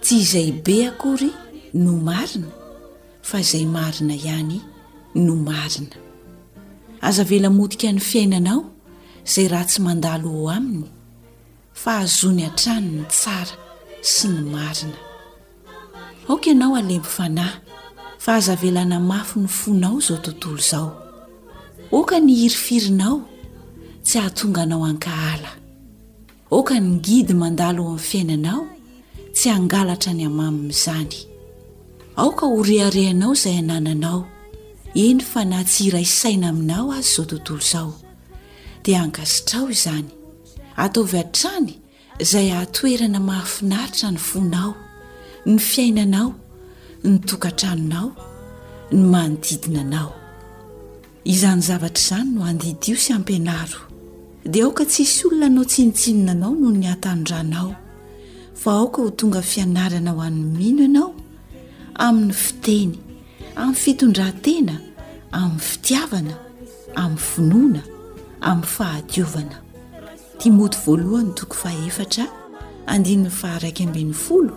Tsy izay be akory no marina fa izay marina ihany no marina. Aza avela motika ny fiainanao izay ratsy mandalo ao aminy fa hazoany hatrany ny tsara sy ny marina. Aoka ianao halembo fanahy fa aza avela hanamafy ny fonao izao tontolo izao. Aoka ny hirifirinao tsy hahatonga anao hankahala. Aoka ny ngidy mandalo ao amin'ny fiainanao tsy hangalatra ny hamamin'izany. Aoka ho reharehanao izay anananao, eny fa na tsy iray saina aminao azy izao tontolo izao, dia ankasitraho izany. Ataovy hatrany izay hahatoerana mahafinaritra ny fonao, ny fiainanao, ny tokantranonao, ny manodidina anao. Izany zavatra izany no andidio sy ampianaro, dia aoka tsy hisy olona hanao tsinontsinona anao noho ny hatanindranao, fa aoka ho tonga fianarana ho an'ny mino ianao amin'ny fiteny, amin'ny fitondrantena, amin'ny fitiavana, amin'ny finoana, amin'ny fahadiovana. Timoty voalohany toko fahefatra, andininy faha raika ambin'ny folo,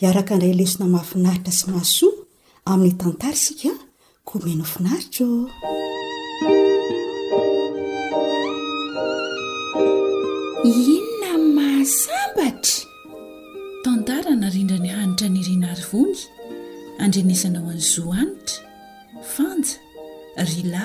Hiaraka handray lesona mahafinaritra sy mahasoa amin'ny tantara isika koa mihaino finaritra ô inona mahasambatra tantara narindra ny hanitra ny rinarivony andrenesana ho an'ny zohanitra fanja rilà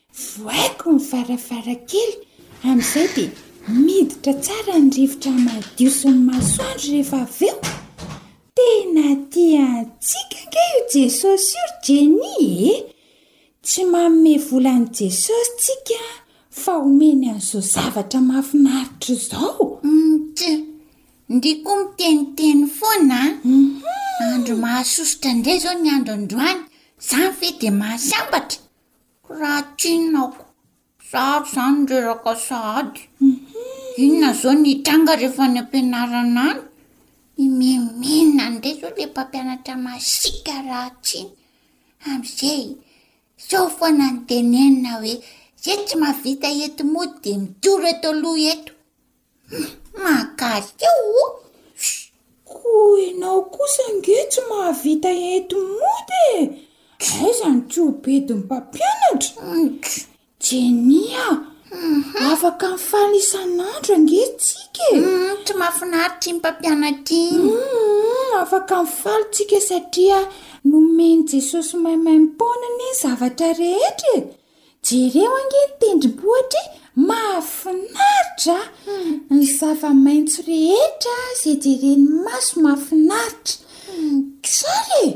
Vohaiko ny varavarakely, amin'izay dia miditra tsara ny rivotra madio sy ny masoandro rehefa avy eo. Tena tia antsika ange io Jesosy io ry Jenny e! Tsy manome vola an'i Jesosy tsika fa omeny an'izao zavatra mahafinaritra izao. Mtch, ndry koa miteniteny foana an! Andro mahasosotra indray izao ny andro androany, izany ve dia mahasambatra? Raha tsinona aho zary zany reraka sahady. Inona zao ny hitranga rehefa any am-pianarana any? I Mimi nandeha zao le mpampianatra masiaka raha tsiny. Amizay sao foana ny tenenina hoe zay tsy mahavita eto mody de mijoro eto aloha eto. Mahagaga eo o! Koa ianao kosa ange tsy mahavita eto mody e! Aiza ny kiobedin'ny mpampianatra? Jenny a! Afaka mifaly isan'andro ange tsika e! Tsy mahafinaritra iny mpampianatra iny. Afaka mifaly tsika satria nomen'i Jesosy maimaimpoana ny zavatra rehetra e! Jereo ange ny tendrombohitry mahafinaritra a! Ny zava-maitso rehetra izay jeren'ny maso mahafinaritra. Tsara e!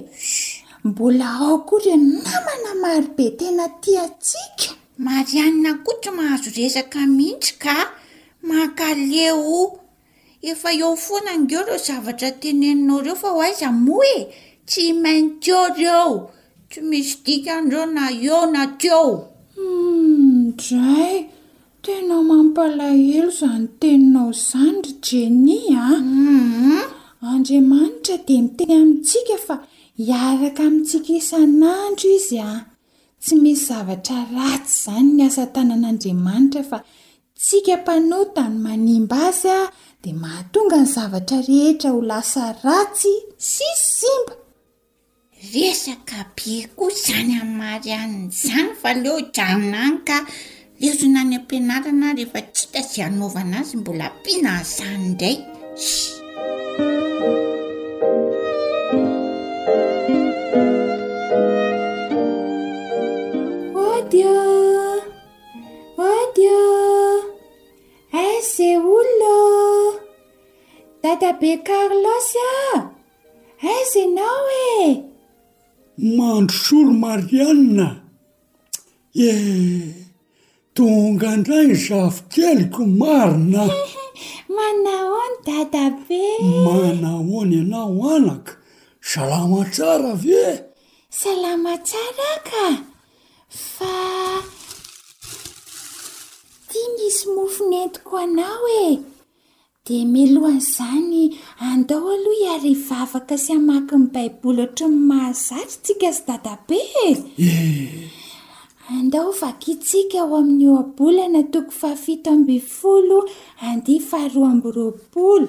Mbola ao koa ireo namana marobe tena tia antsika. Marianina koa tsy mahazo resaka mihitsy ka! Mankaleo o! Efa eo foana angeo reo zavatra teneninao reo fa ho aiza moa e! Tsy maintsy eo reo! Tsy misy dikany reo na eo na teo! Humm dray! Tena mampalahelo izany teninao izany ry Jenny a! Humm! Andriamanitra dia miteny amintsika fa hiaraka amintsika isan'andro Izy a! Tsy misy zavatra ratsy izany ny asa tanan'Andriamanitra fa Tsika mpanota ny manimba azy a dia mahatonga ny zavatra rehetra ho lasa ratsy sy simba. Resaka be koa izany an'i Marianne izany fa leo hijanona any ka lezona any ampianarana rehefa tsy hita izay hanaovana azy mbola ampiana an'izany indray. Shh. Ody ô! Aiza e olona ô! Dadabe Carlos a! Aiza ianao e! Mandrosory Marianne a! Eeh! Tonga indray ny zafikeliko marina a! Manahoana dadabe? Manahoana ianao anaka? Salama tsara ve? Salama tsara aho ka! Fa ty misy mofo nentiko anao e! Dia milohan'izany andao aloha hiara hivavaka sy hamaky ny Baiboly ohatry ny mahazatra tsika sy dadabe e! Andao vakintsika ao amin'ny Ohabolana toko fahafito ambin'ny folo andiany faharoa amby roapolo.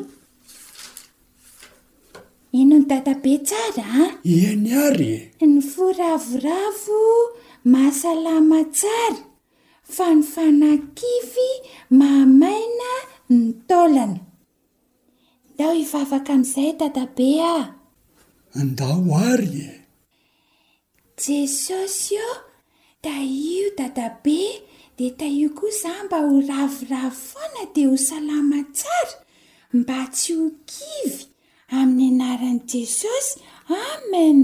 Ino ny dadabe tsara a? Eny ary e! Ny fo ravoravo mahasalama tsara, fa ny fanahy kivy mahamaina ny taolana. Ndao hivavaka amin'izay dadabe a! Ndao ary e! Jesosy ô! Tahio dadabe dia tahio koa za mba ho ravoravo foana dia ho salama tsara mba tsy ho kivy amin'ny anaran'i Jesosy Amen!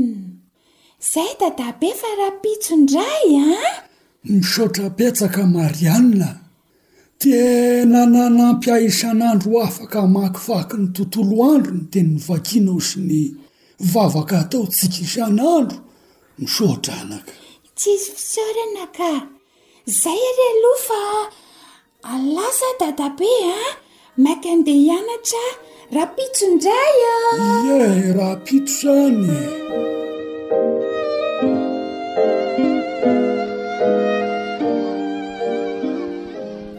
Zay dadabe fa rahampitso ndray an! Misaotra betsaka Marianne a! Tena nanampy ahy isan'andro ho afaka hamakivaky ny tontolo andro ny teny novakinao sy ny vavaka ataontsika isan'andro. Misaotra anaka. Tsisy fisaorana ka. Zay ary aloha fa lasa dadabe an! Maka andeha hianatra rahampitso indray a! Ie e, rahampitso izany e!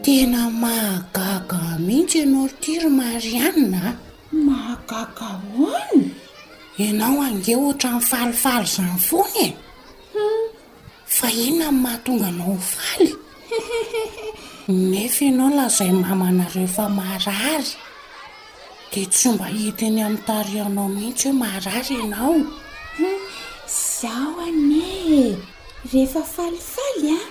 Tena mahagaga mihitsy ianao ity ry Marianina a! Mahagaga ahoana? Ianao ange ohatran'ny falifaly izany foana e! Hum, Fa inona no mahatonga anao ho faly? Hihihihi! Nefa ianao lazay mamanareo fa marary, dia tsy mba hita eny amin'ny tarihanao mihitsy hoe marary ianao. Hum! Izaho anie e! Rehefa falifaly an!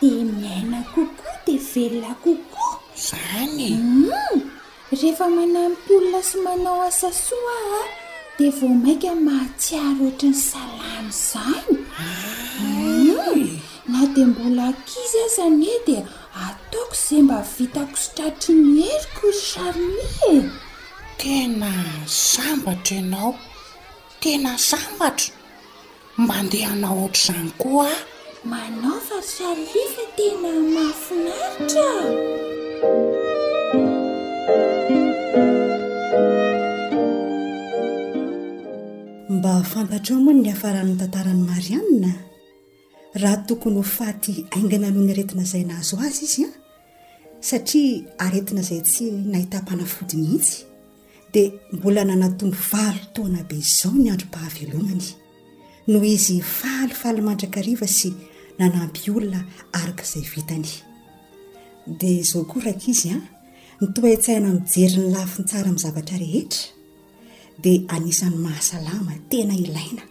Dia miaina kokoa dia velona kokoa. Izany e! Hum! Rehefa manampy olona sy manao asa soa aho dia vao mainka mahatsiaro ohatry ny salama izany. Hum, na dia mbola ankizy aza anie dia ataoko izay mba vitako sy tratry ny heriko ry Charlie e. Tena sambatra ianao, tena sambatra. Mandeha hanao ohatr'izany koa aho. Manao fa salut fa tena mahafinaritra a! Mba fantatrao moa ny niafaran'ny tantaran'i Marianne? Raha tokony ho faty haingana noho ny aretina izay nahazo azy izy an! Satria aretina izay tsy nahitam-panafody mihitsy. dia mbola nanatony valo taona be izao ny androm-pahavelomany, noho izy falifaly mandrakariva sy nanampy olona araka izay vitany. Dia izao koa rankizy an, ny toe-tsaina mijery ny lafiny tsara amin'ny zavatra rehetra dia anisan'ny mahasalama tena ilaina,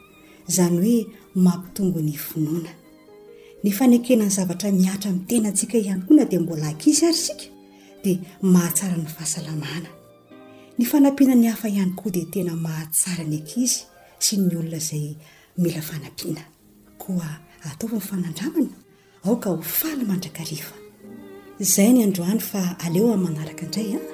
izany hoe mampitombo ny finoana. Ny fanekena ny zavatra mihatra amin'ny tenantsika ihany koa na dia mbola ankizy ary isika, dia mahatsara ny fahasalamana. Ny fanampiana ny hafa ihany koa dia tena mahatsara ny ankizy sy ny olona izay mila fanampiana. Koa ataovy ny fanandramana, aoka ho faly mandrakariva. Izay ny androany fa aleo amin'ny manaraka indray an!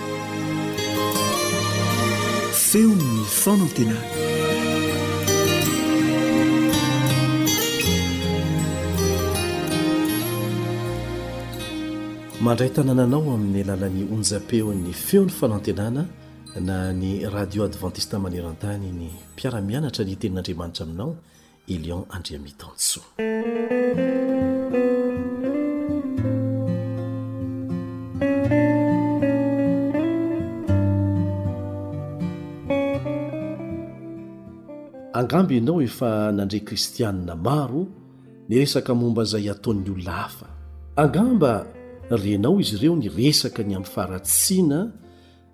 Feon'ny Fanantenana. Mandray tanana anao amin'ny alalan'ny onjam-peon'ny Feon'ny Fanantenana na ny Radio Advantista Maneran-tany ny mpiara-mianatra ny Tenin'Andriamanitra aminao Elion Andriamitansoa. Angamba ianao efa nandre kristianina maro niresaka momba izay ataon'ny olona hafa. Angamba renao izy ireo niresaka ny amin'ny faharatsiana,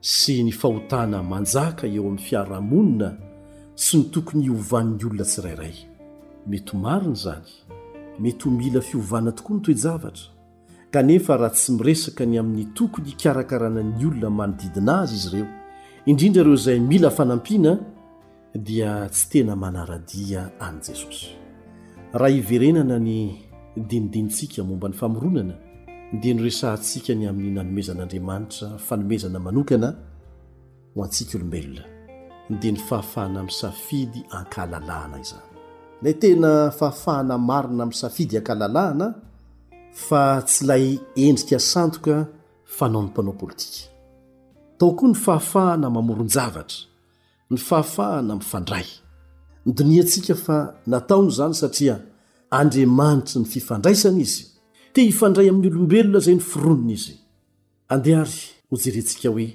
sy ny fahotana manjaka eo amin'ny fiarahamonina sy ny tokony hiovan'ny olona tsirairay. Mety ho marina izany, mety ho mila fiovana tokoa ny toe-javatra, kanefa raha tsy miresaka ny amin'ny tokony hikarakarana ny olona manodidina azy izy ireo, indrindra ireo izay mila fanampiana, dia tsy tena manara-dia an'i Jesosy. Raha hiverenana ny dinidinintsika momba ny famoronana, dia noresahantsika ny amin'ny nanomezan'Andriamanitra fanomezana manokana ho antsika olombelona, dia ny fahafahana misafidy an-kahalalahana izany. Ilay tena fahafahana marina misafidy an-kahalalahana, fa tsy ilay endrika sandoka fanaon'ny mpanao politika. Tao koa ny fahafahana mamoron-javatra, Ny fahafahana mifandray. Dinihantsika fa nataony izany satria Andriamanitry ny fifandraisana izy. Te hifandray amin'ny olombelona izay noforonina izy. Andeha àry hojerentsika hoe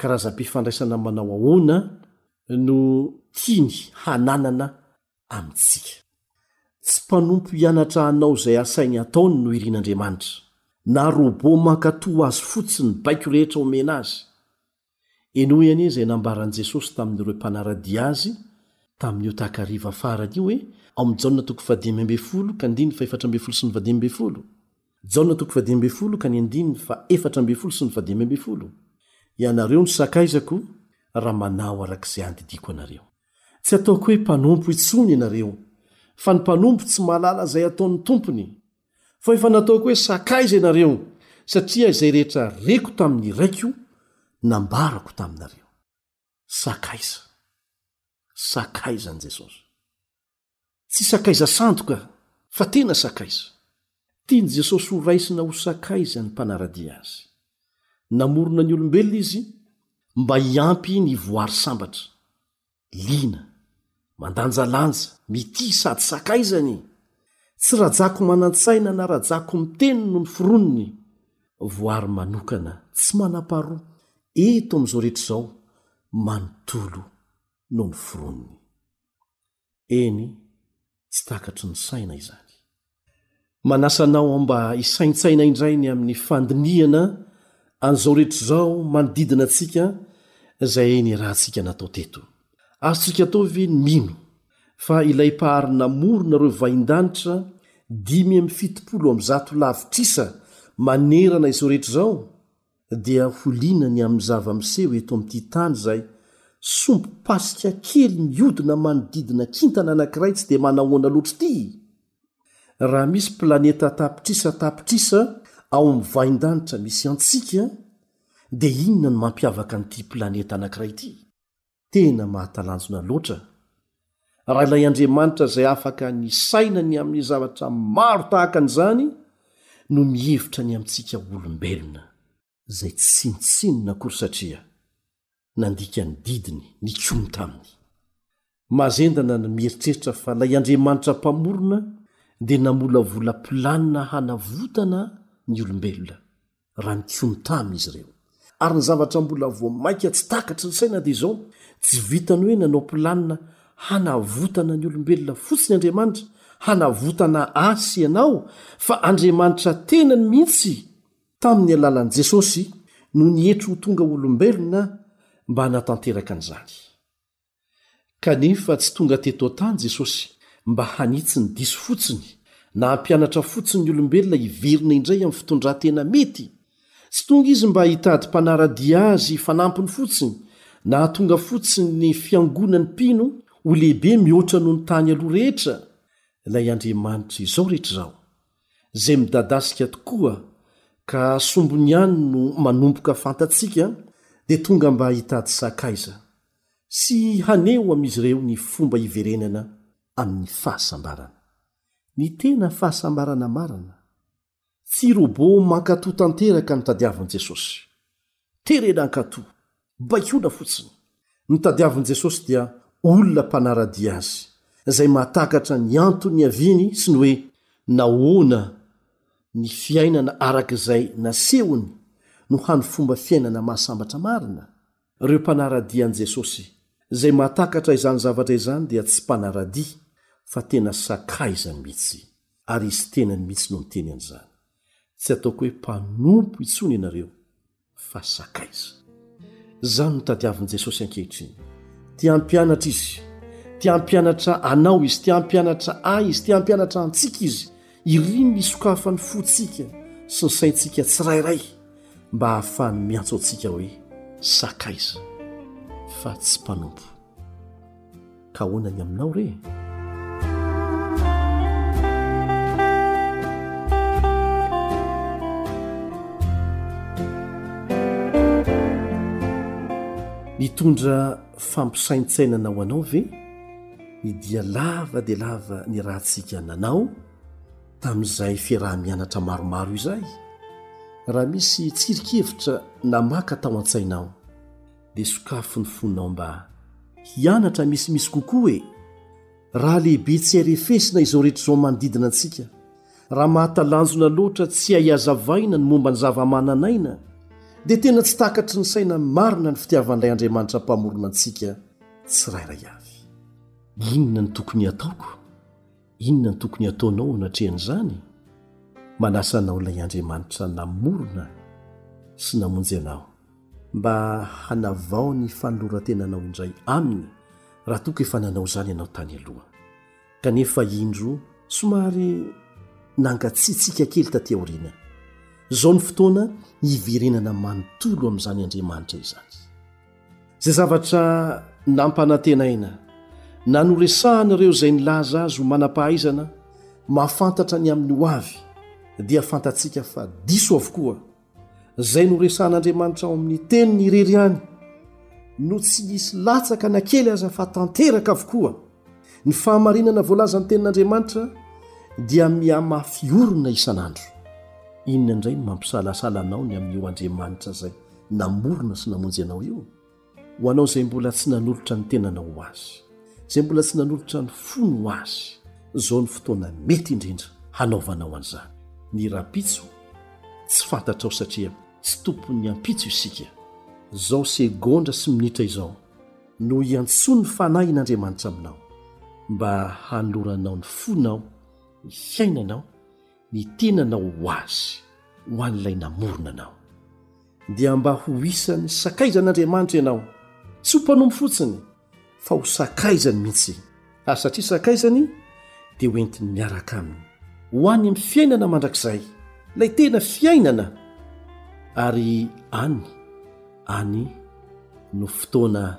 karazam-pifandraisana manao ahoana no tiany hananana amintsika. Tsy mpanompo hianatra hanao izay asainy ataony no irin'Andriamanitra, na rôbô mankatò azy fotsiny ny baiko rehetra omena azy. Henoy anie izay nambaran'i Jesosy tamin'ireo mpanara-dia Azy tamin'io takariva farany io hoe ao amin'ny Jaona toko faha dimy ambin'ny folo ka andininy faha efatra ambin'ny folo sy ny faha dimy ambin'ny folo. Jaona toko faha dimy ambin'ny folo ka ny andininy faha efatra ambin'ny folo sy ny faha dimy ambin'ny folo. Ianareo no sakaizako raha manao araka izay andidiako anareo. Tsy ataoko hoe mpanompo intsony ianareo, fa ny mpanompo tsy mahalala izay ataon'ny tompony. fa efa nataoko hoe sakaiza ianareo, satria izay rehetra reko tamin'ny Raiko, nambarako taminareo. Sakaiza. Sakaiza an'i Jesosy. Tsy sakaiza sandoka, fa tena sakaiza. Tian'i Jesosy ho raisina ho sakaiza ny mpanara-dia Azy. Namorona ny olombelona Izy mba hiampy ny voary sambatra. liana, mandanjalanja, mitia sady sakaizany e! Tsy Rajakomanantsaina na Rajakomiteny no noforoniny e! Voary manokana, tsy manam-paharoa, eto amin'izao rehetra izao, manontolo no noforoniny. Eny, tsy takatry ny saina izany. Manasa anao mba hisaintsaina indray ny amin'ny fandinihana an'izao rehetra izao manodidina antsika izay niarahantsika natao teto. Azontsika atao ve ny mino fa ilay Mpahary namorona ireo vahindanitra dimy amby fitopolo amby zato lavitrisa manerana izao rehetra izao, dia ho liana ny amin'ny zava-miseho eto amin'ity tany izay sombim-pasika kely mihodina manodidina kintana anankiray tsy dia manahoana loatra ity? Raha misy planeta tapitrisa tapitrisa ao amin'ny vahindanitra misy antsika, dia inona no mampiavaka an'ity planeta anankiray ity? Tena mahatalanjona loatra raha ilay Andriamanitra izay afaka nisaina ny amin'ny zavatra maro tahaka an'izany no mihevitra ny amintsika olombelona izay tsinontsinona akory satria nandika ny didiny nikomy taminy. Mazendana ny mieritreritra fa ilay Andriamanitra Mpamorona dia namolavola planina hanavotana ny olombelona. raha nikomy taminy izy ireo. Ary ny zavatra mbola vao mainka tsy takatry ny saina dia izao, tsy vitany hoe nanao planina hanavotana ny olombelona fotsiny Andriamanitra, hanavotana ahy sy ianao, fa Andriamanitra tenany mihitsy tamin'ny alalan'i Jesosy no nietry ho tonga olombelona mba hanatanteraka an'izany. Kanefa tsy tonga teto an-tany Jesosy mba hanitsy ny diso fotsiny, na hampianatra fotsiny ny olombelona hiverina indray amin'ny fitondran-tena mety. Tsy tonga izy mba hitady mpanara-dia azy fanampiny fotsiny. Nahatonga fotsiny ny fiangonan'ny mpino ho lehibe mihoatra noho ny tany aloha rehetra ilay Andriamanitra izao rehetra izao, izay midadasika tokoa ka sombiny ihany no manomboka fantatsika dia tonga mba hitady sakaiza. sy haneho amin'izy ireo ny fomba hiverenana amin'ny fahasambarana. Ny tena fahasambarana marina, tsy robô mankatò tanteraka no tadiavin'i Jesosy. Terena hankatò, baikoina fotsiny. Ny tadiavin'i Jesosy dia olona mpanara-dia azy, izay mahatakatra ny antony niaviany sy ny hoe nahoana ny fiainana araka izay nasehony no hany fomba fiainana mahasambatra marina. Ireo mpanara-dia an'i Jesosy, izay mahatakatra izany zavatra izany dia tsy mpanara-dia fa tena sakaizany mihitsy, ary izy tenany mihitsy no niteny an'izany. Tsy ataoko hoe mpanompo intsony ianareo, fa sakaiza. Izany no tadiavin'i Jesosy ankehitriny. Te hampianatra izy. Te hampianatra anao izy. Te hampianatra ahy izy. Te hampianatra antsika izy. Iriny ny sokafan'ny fontsika sy ny saintsika tsirairay mba hahafahany miantso antsika hoe sakaiza fa tsy mpanompo. Ka ahoana ny aminao re e? Nitondra fampisaintsainana ho anao ve? ny dia lava dia lava ny rahantsika nanao tamin'izay fiaraha-mianatra maromaro izay raha misy tsirikevitra na maka tao an-tsainao dia sokafo ny fonao mba hianatra misimisy kokoa hoe raha lehibe tsy hay refesina izao rehetra izao manodidina antsika raha mahatalanjona loatra tsy hay azavaina ny momba ny zava-mananaina dia tena tsy takatry ny saina marina ny fitiavan'ilay andriamanitra mpamorona antsika tsirairay avy. Inona no tokony hataoko? Inona no tokony hataonao anatrehan'izany? Manasa anao ilay Andriamanitra namorona sy namonjy anao mba hanavao ny fanoloran-tenanao indray Aminy raha toa ka efa nanao izany ianao tany aloha, kanefa indro somary nangatsiatsiaka kely taty aoriana. Izao ny fotoana hiverenana manontolo amin'izany Andriamanitra izany. Izay zavatra nampanantenaina, na noresahan'ireo izay nilaza azy ho manam-pahaizana mahafantatra ny amin'ny ho avy, dia fantatsika fa diso avokoa. Izay noresahan'Andriamanitra ao amin'ny Teniny irery ihany no tsy nisy latsaka na kely aza fa tanteraka avokoa. Ny fahamarinana voalazan'ny tenin'Andriamanitra dia mihamafy orina isan'andro. Inona indray no mampisalasala anao ny amin'io Andriamanitra izay namorona sy namonjy anao io? Ho anao izay mbola tsy nanolotra ny tenanao ho Azy, izay mbola tsy nanolotra ny fony ho Azy, izao ny fotoana mety indrindra hanaovanao an'izany. Ny rahampitso tsy fantatrao satria tsy tompon'ny ampitso isika. Izao segondra sy minitra izao, no hiantsoa ny fanahin'Andriamanitra aminao mba hanoloranao ny fonao, ny fiainanao, ny tenanao ho azy, ho an'ilay namorona anao. Dia mba ho isan'ny sakaizan'Andriamanitra ianao, tsy ho mpanompy fotsiny fa ho sakaizany mihitsy. ary satria sakaizany dia ho entiny miaraka aminy ho any amin'ny fiainana mandrakizay ilay tena fiainana ary any any no fotoana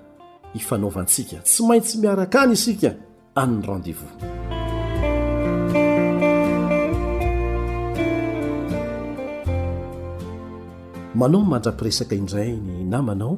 ifanaovantsika tsy maintsy miaraka any isika an'ny rendez-vous manao mandra-piresaka indray ny namanao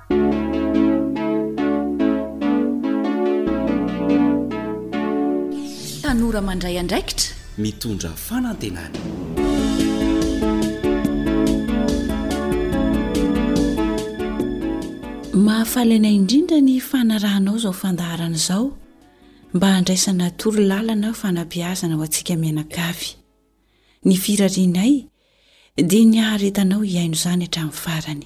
Tanora mandray andraikitra, mitondra fanantenana. Mahafaly anay indrindra ny fanarahanao izao fandaharana izao mba handraisana toro lalana fanabeazana ho antsika mianakavy. Ny firarianay dia ny haharetanao hihaino izany hatramin'ny farany.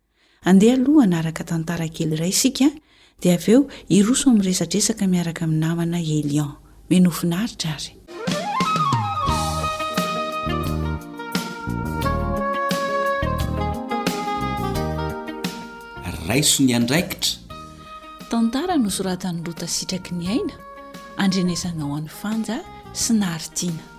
Andeha aloha hanaraka tantara kely iray isika dia avy eo hiroso amin'ny resadresaka miaraka amin'ny namana Elian. Menoa finaritra ary. Raiso ny andraikitra. Tantara nosoratan'i Rota Sitraky ny aina, Andrianaisanao an'i Fanja sy Naritiana.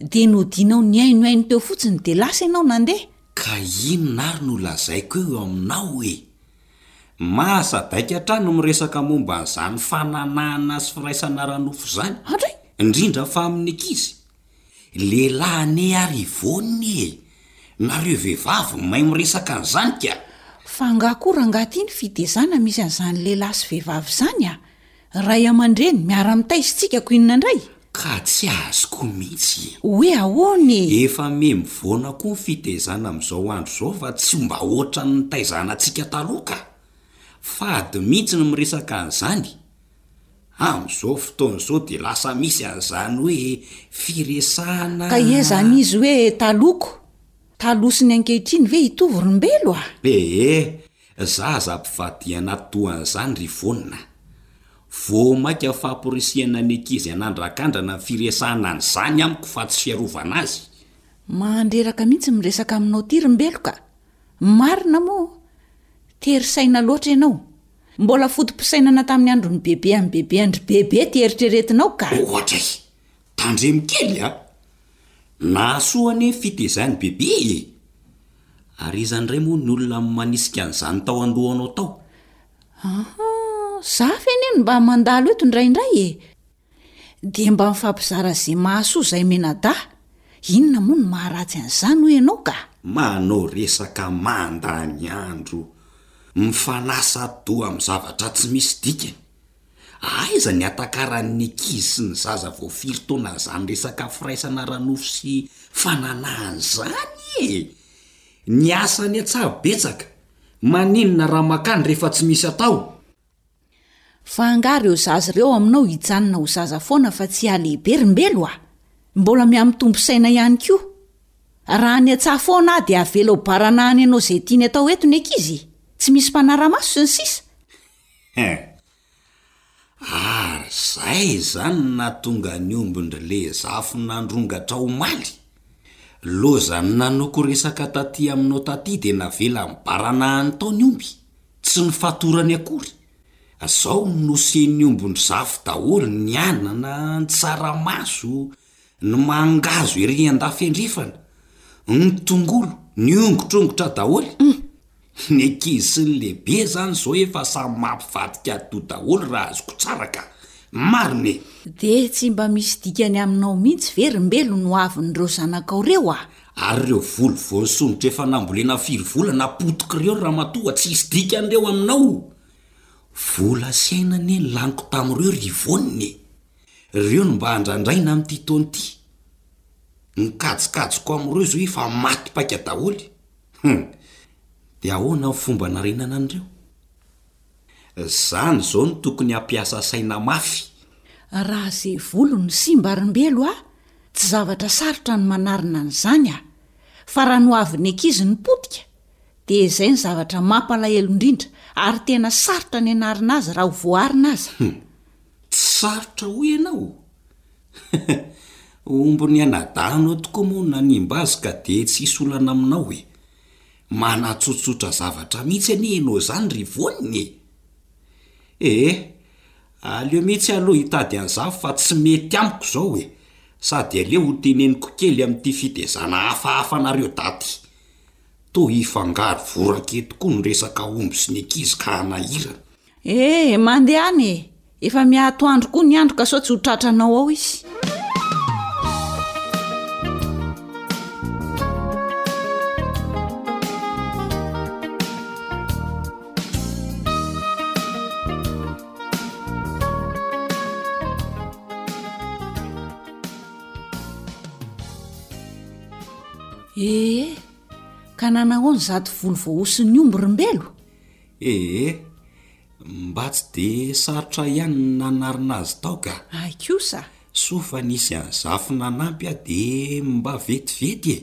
Dia nodianao nihainohaino teo fotsiny dia lasa ianao nandeha? Ka inona ary no lazaiko eo aminao e! Mahasabaika hatrany ny miresaka momba an'izany fananahana sy firaisana ara-nofo izany, indrindra fa amin'ny ankizy. Lehilahy anie ary Yvonne e! Nareo vehivavy no mahay miresaka an'izany ka! Fa angaha koa rangaha ity ny fitezana misy an'izany lehilahy sy vehivavy izany a! Ray aman-dreny, miara-mitaiza isika ko inona indray? Ka tsy azoko mihitsy e! Hoe ahoana e? Efa mihamivoana koa ny fitaizana amin'izao andro izao fa tsy mba ohatran'ny nitaizana antsika taloha ka! Fady mihitsy ny miresaka an'izany! Amin'izao fotoana izao dia lasa misy an'izany hoe firesahana. Ka ie izany izy hoe taloha ko taloha sy ny ankehitriny ve hitovy ry Mbelo a? Ee, Za aza mpivadihana toa an'zany ry Vonona a! Vao maika famporisihana ny ankizy hanandrakandrana ny firesahana an'izany amiko fa tsy fiarovana azy. Mandreraka mihitsy miresaka aminao ity ry Mbelo ka! Marina moa? Tery saina loatra ianao. Mbola foto-pisainana tamin'ny andron'i Bebe an'i Bebe an-dry Bebe ity eritreretinao ka! Ohatray! Tandremo kely a! Nahasoa anie fitezany bebe e! Ary iza indray moa ny olona manisika an'izany tao an-dohanao tao? Aha, za ve anie no mba mandalo eto indraindray e! Dia mba mifampizara izay mahasoa izay mianadahy, inona moa no maharatsy an'izany hoy ianao ka? Manao resaka mandany andro mifanasa-doha amin'ny zavatra tsy misy dikany. Aiza ny hatakaran'ny ankizy sy ny zaza vao firy taona izany resaka firaisana ara-nofo sy fananahana izany e? Ny asa any an-tsaha betsaka, maninona raha makany rehefa tsy misy atao? Fa angaha ireo zaza ireo aminao hijanona ho zaza foana fa tsy halehibe ry Mbelo a! Mbola mihamitombo saina ihany koa. Raha any an-tsaha foana aho dia avela ho baranahany hanao izay tiany atao eto ny ankizy e! Tsy misy mpanara-maso sy ny sisa. Hein! Ary zay zany no nahatonga ny ombin-dry Lezafy nandrongatra omaly? Lozan'ny nanoko resaka taty aminao taty dia navela nibaranahany tao ny omby, tsy nifatorany akory. Zao no nosen'ny ombin-dry Zafy daholo ny anana, ny tsaramaso, ny mangahazo ery andafy andrefana, ny tongolo, ny ongotrongotra daholo. Ny ankizy sy ny lehibe izany izao efa samy mampivadika atidoha daholo raha azoko tsara ka. Marina e! Dia tsy mba misy dikany aminao mihitsy ve ry Mbelo ny ho avin'ireo zanakao ireo a! Ary ireo voly voasondrotra efa nambolena firy vola na potika ireo ry ramatoa tsy hisy dikany ireo aminao? Vola sy aina anie ny laniko tamin'ireo ry Yvonne e! Reo no mba andrandraina am'ty taona ity. Ny kajikajiko am'reo zao efa maty paika daholy. Hum! De ahoana ny fomba anarenana an'reo? Zany zao no tokony hampiasa saina mafy. Raha ze volo no simba ry Mbelo a! Tsy zavatra sarotra ny manarina an'zany a! Fa raha nohavin'ny ankizy ny potika de zay ny zavatra mampalahelo ndrindra ary tena sarotra ny anarina azy raha ho voaarina aza. Hum! Tsy sarotra hoy ianao? Ombon'ny anadahinao tokoa moa no nanimba azy ka dia tsy hisy olana aminao e! Manatsotsotra zavatra mihitsy anie ianao izany ry Vonona e! Ee, aleo mihitsy aloha hitady an'izany fa tsy mety amiko izao e! Sady aleo ho teneniko kely amin'ity fitezana hafahafa anareo daty. Toa hifangaro voraka eto koa ny resaka omby sy ny ankizy ka hanahirana. Eh, mandehana e! Efa miha-atoandro koa ny andro ka sao tsy ho tratranao ao izy. Ee, ka nanahoana izato volo voahosin'ny omby ry Mbelo? Ee, mba tsy dia sarotra ahy ihany ny nanarina azy tao ka! Ahy kosa! Soa fa nisy an'i Zafy nanampy ahy dia mba vetivety e!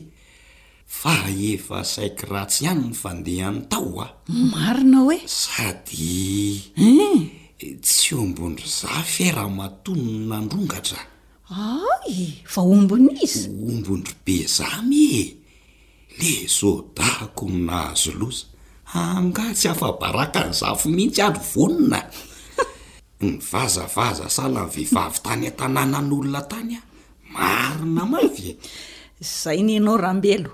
Fa efa saiky ratsy ihany ny fandehany tao hoa! Marina hoe! Sady tsy ombin-dry Zafy e ramatoa no nandrongatra! Ay! Fa ombin'iza? Ombin-dry Bezamy e! Le zo dahako no nahazo loza. Angaha tsy afa-baraka an'i Zafy mihitsy ary vonona nivazavaza sahala ny vehivavy tany an-tanànan'olona tany aho. Marina mafy e! Izay nenao Rambelo.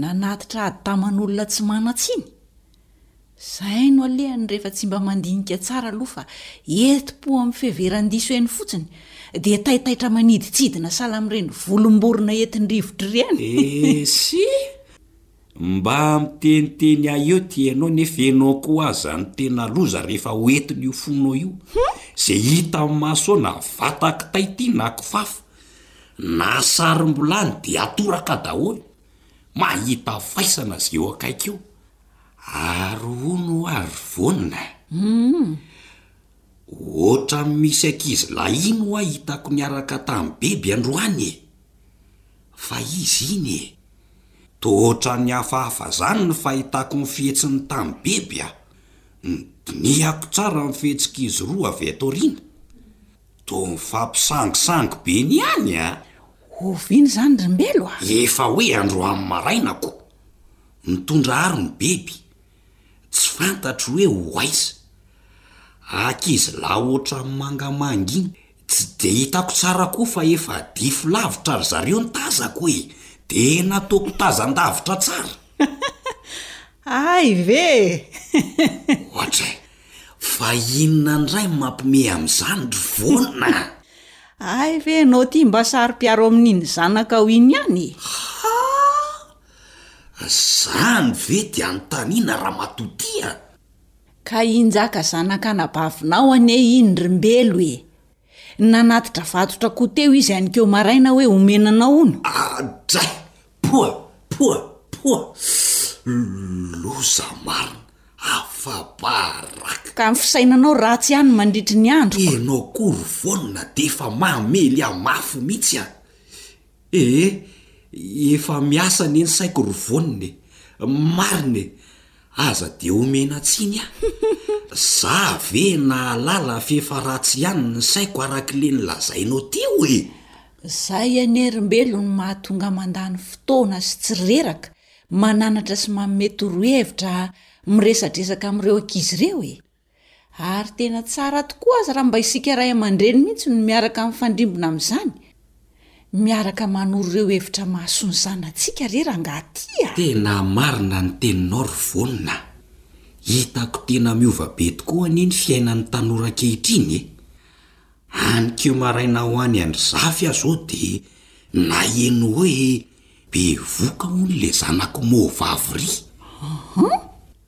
Nanatitra ady taman'olona tsy manan-tsiny? Zay no alehany rehefa tsy mba mandinika tsara aloha fa hetim-po amin'ny fiheveran-diso eny fotsiny dia taitaitra manidintsidina sahala amin'ireny volom-borona entin-drivotra ireny. Esy! Mba miteniteny ahy eo ty ianao nefa ianao koa aza no tena loza rehefa ho entin'io fonao io. Izay hita amin'ny maso ao na vatan-kitay ity na kifafa na sarim-bilany dia atoraka daholo. Mahita faisana izay eo akaiky eo Ary hono oa ry Vonona eh! Humm! Ohatran'ny misy ankizy lahy iny oa hitako niaraka tamin'i Beby androany e! Fa izy iny e! Toa ohatran'ny hafahafa zany ny fahitako ny fihetsiny tamin'i Beby a! Nodinihako tsara ny fihetsik'izy roa avy ato aoriana. Toa mifampisangisangy be ny ihany a! Oviana izany ry Mbelo a! Efa hoe androany maraina ko! Mitondra aro ny biby. Tsy fantatro hoe ho aiza. Ankizy lahy ohatran'ny mangamanga iny. Tsy dia hitako tsara koa fa efa dify lavitra ry zareo ny tazako e! Dia nataoko tazan-davitra tsara. Hay ve e! Ohatra e! Fa inona indray no mampimehy amin'izany ry Vona a! Hay ve ianao ity mba saro-piaro amin'iny zanakao iny ihany e! Haa! Zany ve dia anontaniana ramatoa ty a! Ka i Njaka zanak'anabavinao anie iny ry Mbelo e! Nanatitra vatotra koa teo izy hanikeo maraina hoe omena anao hono. Adray! Poa! Poa! Poa! Loza marina! Afa-baraka! Ka ny fisainanao ratsy ihany mandritry ny androko. Enao koa ry Vona dia efa mamely ahy mafy mihitsy a! Ee, efa miasa anie ny saiko ry Vonona e! Marina e! Aza dia omena tsiny aho. Za ve nahalala f'efa ratsy ihany ny saiko arak'le nolazainao teo e! Zay anie ry Mbelo no mahatonga mandany fotoana sy tsy reraka mananatra sy manome torohevitra miresadresaka amin'ireo ankizy ireo e! Ary tena tsara tokoa aza raha mba isika ray aman-dreny mihitsy no miaraka mifandrimbona amin'izany. Miaraka manoro ireo hevitra mahasoa ny zanatsika re rangaha ty a! Tena marina ny teninao ry Vonona a! Hitako tena miova be tokoa anie ny fiainan'ny tanora ankehitriny e! Any Keo Maraina ho any Andrizafy aho izao dia naheno hoe bevoka hono ilay zanako Moa Vavy Ry! Ahaa!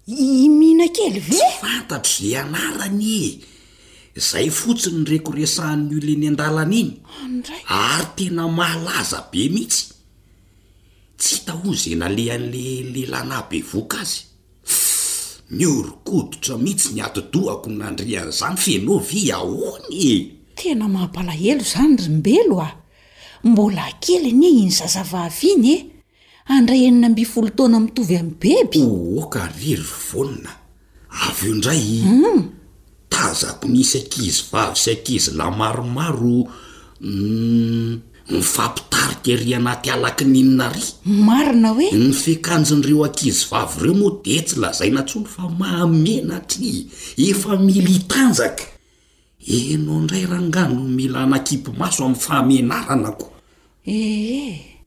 I Mina kely ve? Tsy fantatro izay anarany e! Izay fotsiny ny reko resahan'ny olona eny an-dalana eny. Any indray. Ary tena malaza be mihitsy. Tsy hita hono izay nalehan'ilay lehilahy nahabevoka azy. Nihoron-koditra mihitsy ny atidohako nandre an'izany fa ianao ve ahoana e! Tena mampalahelo izany ry Mbelo a! Mbola kely anie iny zazavavy iny e! Handray enina ambin'ny folo taona mitovy amin'ny beby? Ohoka ry ry Vonona. Avy eo indray, tazako nisy ankizy vavy sy ankizy lahy maromaro nifampitarika ery anaty ala kininina ary. Marina hoe? Ny fiakanjon'ireo ankizy vavy ireo moa dia tsy lazaina intsony fa mahamena hatry efa militanjaka. Ianao indray rangahy no mila hanakipi-maso amin'ny fahamenarana ko. Ee.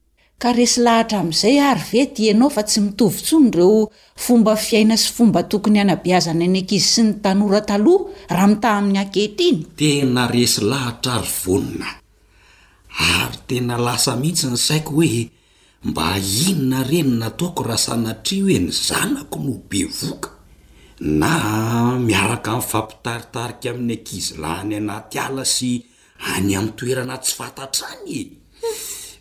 Ka resy lahatra amin'izay ary ve dia ianao fa tsy mitovy intsony ireo fomba fiaina sy fomba tokony hanabeazana ny ankizy sy ny tanora taloha raha mitaha amin'ny ankehitriny? Tena resy lahatra ary vonona. Ary tena lasa mihitsy ny saiko hoe mba inona re no nataoko raha sanatria hoe ny zanako no bevoka na miaraka mifampitaritarika amin'ny ankizilahiny anaty ala sy Any amin'ny toerana tsy fantatra any e!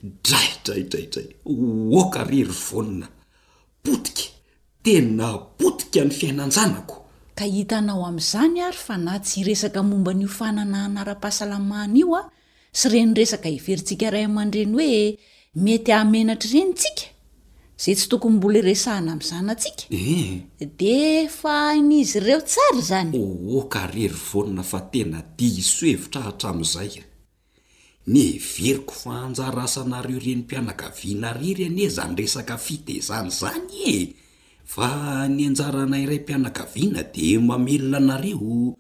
Draidraidraidray! Oaka re ry Vonona! Potika, tena potika ny fiainan-janako! Ka hitanao amin'izany ary fa na tsy hiresaka momba an'io fananahana ara-pahasalamana io aho sy ireny resaka heverintsika ray aman-dreny hoe Mety hahamenatra ireny tsika, izay tsy tokony mbola iresahana amin'ny zanatsika. Eh! Dia efa hain'izy ireo tsara izany. Ohoh ka ry ry Vonona fa tena diso hevitra aho hatramin'izay a! Ny heveriko fa anjara asanareo renim-pianakaviana irery anie izany resaka fitezana izany e! Fa ny anjaranay raim-pianakaviana dia mamelona anareo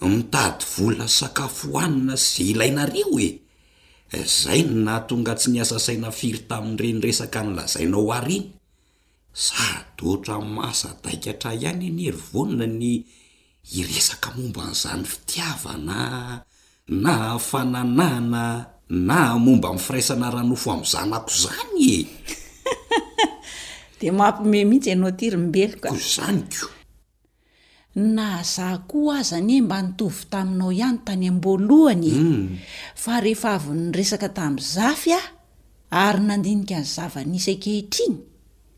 Mitady vola sakafo hohanina sy izay ilainareo e! Izay no nahatonga tsy niasa saina firy tamin'ireny resaka nolazainao ahy ireny. Sady ohatran'ny maha-sadaika hatrany ihany anie ry Vonona ny hiresaka momba an'izany fitiavana na fananahana na momba ny firaisana ara-nofo amin'ny zanako izany e! Dia mampiomehy mihitsy ianao ity ry Mbeloka. Koa izany ko! Na za koa aza anie mba nitovy taminao ihany tany amboalohany e! Fa rehefa avy niresaka tamin'i Zafy aho ary nandinika ny zava-nisy ankehitriny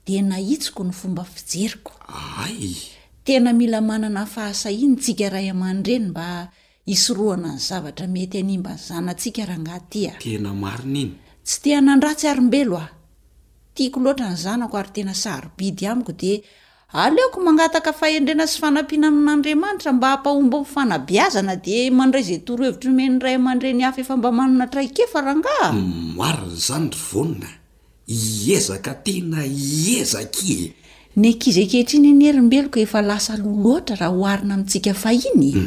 dia nahitsiko ny fomba fijeriko. Aay! Tena mila manana fahasahiana tsika ray aman-dreny mba Hisorohana ny zavatra mety hanimba ny zanantsika rangahy ity a! Tena marina iny. Tsy te hanandratsy arimbelo aho. Tiako loatra ny zanako ary tena sarobidy amiko dia aleoko mangataka fahendrena sy fanampiana amin'Andriamanitra mba hampahomby amin'ny fanabeazana dia mandray izay torohevitra omen'ny ray aman-dreny hafa efa mba manana traikefa rangahy a! Marina izany ry Vonona a! Hiezaka tena hiezaka i e! Ny ankizy ankehitriny anie herim-beloka efa lasa aloha loatra raha oharina amintsika fahiny e!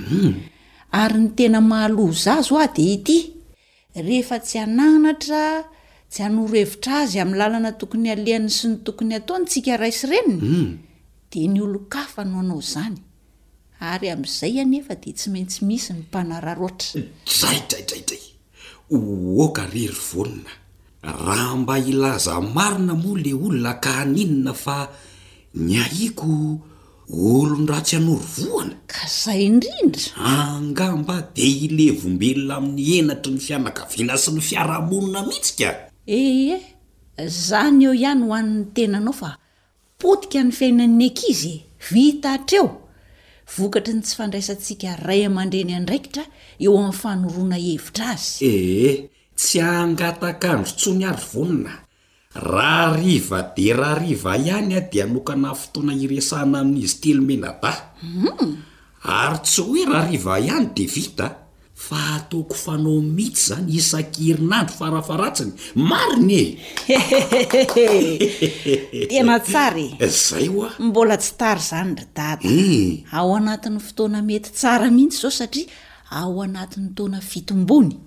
Ary ny tena mahaloza azy ho'a dia ity, rehefa tsy hanagnatra, tsy hanoro hevitra azy amin'ny lalana tokony halehany sy ny tokony hataony tsika ray sy reniny, dia ny olon-kafa no hanao izany. Ary amin'izay anefa dia tsy maintsy misy ny mpanararaotra. Dray, dray, dray, dray! Ohoka re ry vonona! Raha mba hilaza marina moa le olona ka haninona fa ny ahiako olon-dratsy anorovohana? Ka zay indrindra! Angaha mba dia hilevombelona amin'ny henatry ny fianakaviana sy ny fiarahamonina mihitsy ka! Ee, zany eo ihany ho an'ny tenanao fa Potika ny fiainan'ny ankizy e! Vita hatreo! Vokatry ny tsy fandraisantsika ray aman-dreny andraikitra eo amin'ny fanoroana hevitra azy. Ee, tsy hangatak'andro intsony ary vonona. Raha hariva dia raha hariva ihany aho dia hanokana fotoana hiresahana amin'izy telo mianadahy. Ary tsy hoe raha hariva ihany dia vita. Fa ataoko fanao mitsy zany isaky herinandro farafaratsiny, marigny e! Hehehehehehe! Tena tsara e! Zay hoa! Mbola tsy tara zany ry dada. Eeh! Ao anatin'ny fotoana mety tsara mihitsy zao satria ao anatin'ny taona fito ambony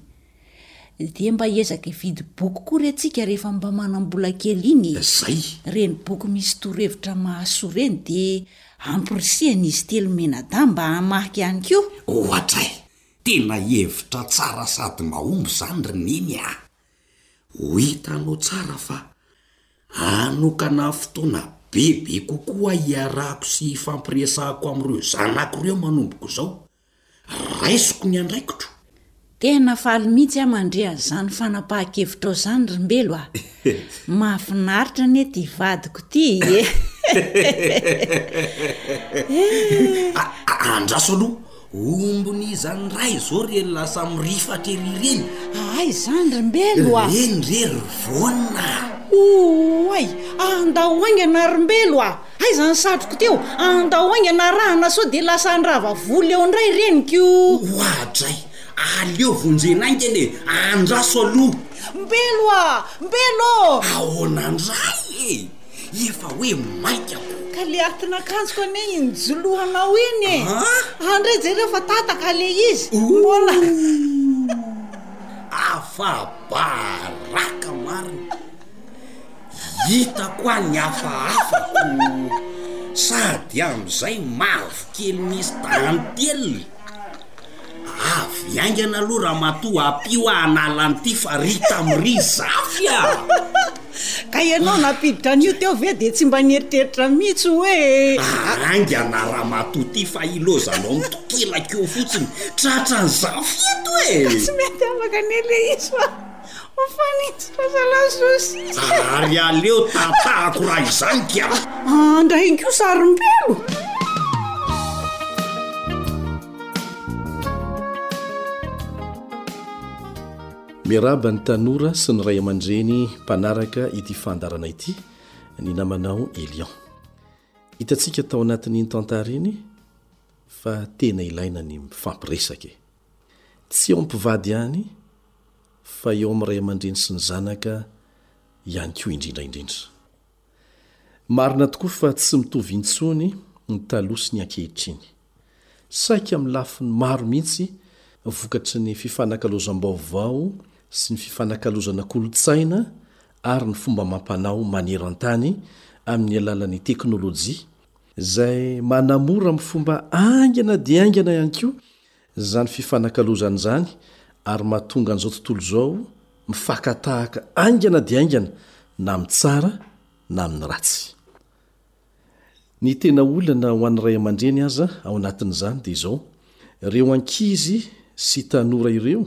dia mba hiezaka hividy boky koa re tsika rehefa mba manam-bola kely iny e! Zay! Reny boky misy torohevitra mahasoa reny dia Amporisihina izy telo mianadahy mba hamaky ihany koa. Ohatra e! Tena hevitra tsara sady mahomby izany ry Neny a! Ho hitanao tsara fa hanokana fotoana bebe kokoa hiarahako sy hifampiresahako amin'ireo zanako ireo manomboka izao. Raisiko ny andraikitro. Tena faly mihitsy aho mandre an'izany fanapahan-kevitrao izany ry Mbelo a! Mahafinaritra anie ity vadiko ity e! Eehh! Andraso aloha! Ombiny iza ny ray izao ry elo lasa mirifatra ery ireny? Ahay izany ry Mbelo a! Ireny re ry Voana a! Oay! Andao haingana ry Mbelo a! Aiza ny satroko teo? Andao ainga ny arahina sao dia lasa handrava vola eo indray reniko. Oadray! Aleo vonjena aingana e! Andraso aloha! Mbelo a! Mbelo ô! Ahoana indray e! Efa hoe maika ko! Ka le atin'akanjoko anie iny jolohanao iny e! An! Andray jereo fa tataka le izy! Mbola! Afa-baraka marina! Hitako aho ny hafahafa ko sady amin'izay mavokely misy dantely. Avy haingana aloha ramatoa ampio aho hanala an'ity fa ry tam'ry zafy ah! Ka ianao nampiditra an'io teo ve dia tsy mba nieritreritra mihitsy hoe. Haingana ramatoa ity fa hilozanao ny tokilako eo fotsiny. Tratran'i zafy eto e! Tsy mety afaka anie ilay izy fa. Ho fanitso fa salade saucisse e! Ary aleo tapahako raha izany ki a! Andrahiko io sarompelo! Miarahaba ny tanora sy ny ray aman-dreny mpanaraka ity fandarana ity ny namanao Elion. Hitantsika tao anatin'iny tantara iny fa tena ilaina ny mifampiresaka e. Tsy eo amin'ny mpivady ihany fa eo amin'ny ray aman-dreny sy ny zanaka ihany koa indrindra indrindra. Marina tokoa fa tsy mitovy intsony ny taloha sy ny ankehitriny. Saika amin'ny lafiny maro mihitsy vokatry ny fifanakalozam-baovao sy ny fifanakalozana kolontsaina ary ny fomba amam-panao maneran-tany amin'ny alalan'ny teknolojia izay manamora amin'ny fomba haingana dia haingana ihany koa Izany fifanakalozana izany ary mahatonga an'izao tontolo izao mifankatahaka haingana dia haingana na amin'ny tsara na amin'ny ratsy. Ny tena olana ho an'ny ray aman-dreny aza ao anatin'izany dia izao, ireo ankizy sy tanora ireo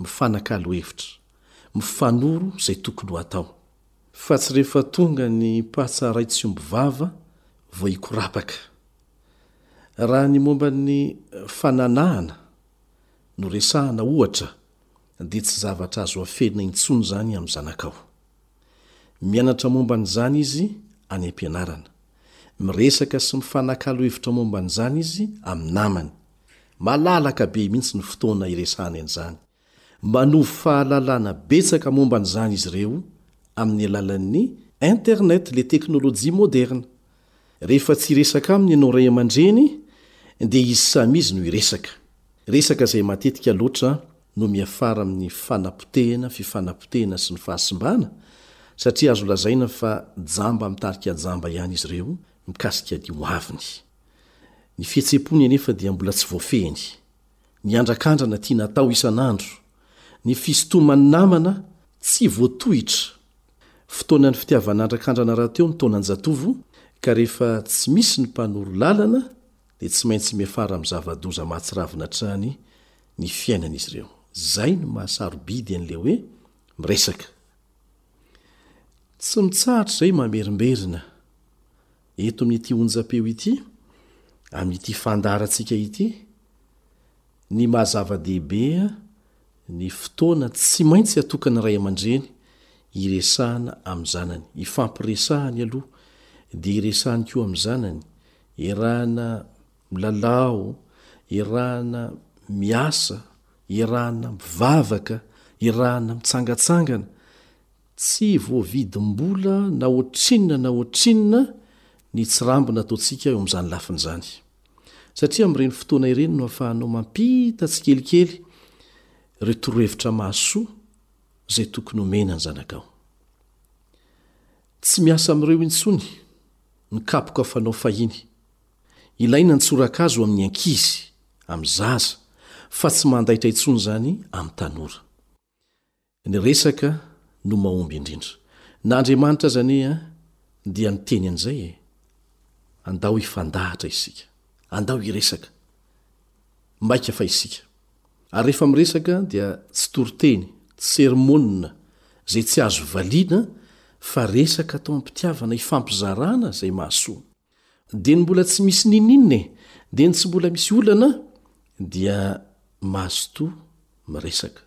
Mifanakalo hevitra. Mifanoro izay tokony ho atao. Fa tsy rehefa tonga ny patsa ray tsy omby vava vao hikorapaka. Raha ny momba ny fananahana no resahana ohatra dia tsy zavatra azo afenina intsony izany amin'ny zanakao. Mianatra momba an'izany izy any am-pianarana. Miresaka sy mifanakalo hevitra momba an'izany izy amin'ny namany. Malalaka be mihitsy ny fotoana iresahany an'izany. Manovo fahalalana betsaka momba an'izany izy ireo amin'ny alalan'ny Internet, ilay teknolojia moderna. Rehefa tsy hiresaka aminy ianao ray aman-dreny, dia izy samy izy no hiresaka. Resaka izay matetika loatra no miafara amin'ny fanapotehana, fifanapotehana sy ny fahasimbana, satria azo lazaina fa jamba mitarika jamba ihany izy ireo mikasika ny ho aviny. Ny fihetsem-pony anefa dia mbola tsy voafehiny. Ny andrakandrana tiana atao isan'andro, ny fisintoman'ny namana tsy voatohitra. Fotoanan'ny fitiavan'andrakandrana rahateo ny taonan-jatovo ka rehefa tsy misy ny mpanoro lalana dia tsy maintsy miafara amin'ny zava-doza mahatsiravina hatrany ny fiainan'izy ireo. Izay no mahasarobidy an'ilay hoe miresaka. Tsy mitsahatra izay mamerimberina. Eto amin'ity onjam-peo ity, amin'ity fandaharantsika ity, ny maha zava-dehibe ny fotoana tsy maintsy atokan'ny ray aman-dreny hiresahana amin'ny zanany. Ifampiresahany aloha, dia iresahany koa amin'ny zanany. Iarahana milalao, iarahana miasa, iarahana mivavaka, iarahana mitsangatsangana, Tsy voavidim-bola na ohatrinona na ohatrinona ny tsirambina ataontsika eo amin'izany lafiny izany. Satria amin'ireny fotoana ireny no ahafahanao mampita tsikelikely ireo torohevitra mahasoa izay tokony homena ny zanakao. Tsy miasa amin'ireo intsony ny kapoka fanao fahiny. Ilaina ny tsorakazo amin'ny ankizy, amin'ny zaza, fa tsy mandaitra intsony izany amin'ny tanora. Ny resaka no mahomby indrindra. Na Andriamanitra aza anie dia niteny an'izay e! Andao hifandahatra isika. Andao hiresaka. Maika fa isika. Ary rehefa miresaka dia tsy toriteny, tsy sermonina izay tsy azo valiana fa resaka atao am-pitiavana ifampizarana izay mahasoa. Dia ny mbola tsy misy n'inon'inona e! Dia ny tsy mbola misy olana dia mazotoa miresaka.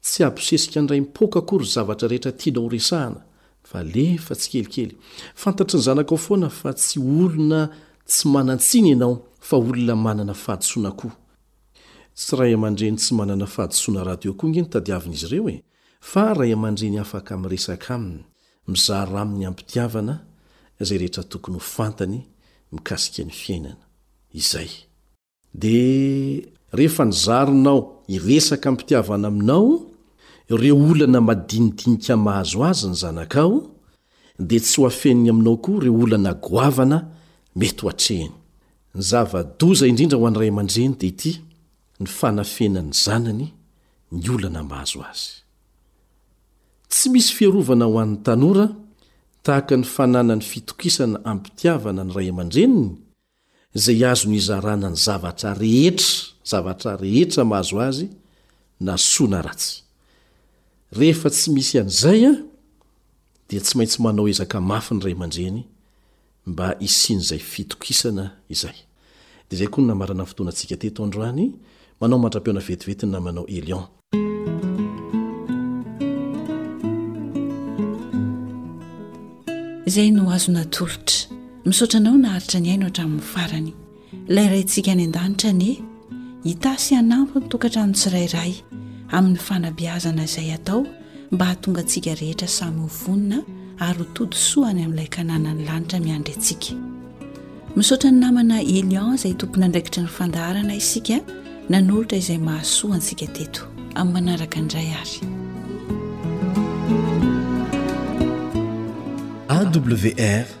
Tsy abosesika an-draim-poaka akory zavatra rehetra tianao ho resahana fa alefa tsikelikely. Fantatry ny zanakao foana fa tsy olona tsy manan-tsiny ianao fa olona manana fahadisoana koa. Tsy ray aman-dreny tsy manana fahadisoana rahateo koa ange no tadiavin'izy ireo e! Fa ray aman-dreny afaka miresaka aminy, mizara aminy am-pitiavana izay rehetra tokony ho fantany mikasika ny fiainana. Izay. Dia rehefa nizarinao hiresaka am-pitiavana aminao ireo olana madinidinika mahazo azy ny zanakao, dia tsy ho afeniny aminao koa ireo olana goavana mety ho atrehiny. Ny zava-doza indrindra ho an'ny ray aman-dreny dia ity, ny fanafenan'ny zanany ny olana mahazo azy. Tsy misy fiarovana ho an'ny tanora tahaka ny fananany fitokisana am-pitiavana ny ray aman-dreniny izay azony izarana ny zavatra rehetra zavatra rehetra mahazo azy na soa na ratsy. Rehefa tsy misy an'izay dia tsy maintsy manao ezaka mafy ny ray aman-dreny mba hisian'izay fitokisana izay. Dia izay koa no namarana ny fotoanantsika teto androany, manao mandra-pihaona vetivety ny namanao Elion. Izay no azo natolotra. Misaotra anao naharitra nihaino hatramin'ny farany. Ilay Raintsika any an-danitra anie hitasy hanampy ny tokantrano tsirairay amin'ny fanabeazana izay hatao mba hahatonga antsika rehetra samy ho vonona ary ho tody soa any amin'ilay kananan'ny lanitra miandry antsika. Misaotra ny namana Elian izay tompon'andraikitry ny fandaharana isika nanolotra izay mahasoa antsika teto. Amin'ny manaraka indray ary. AWR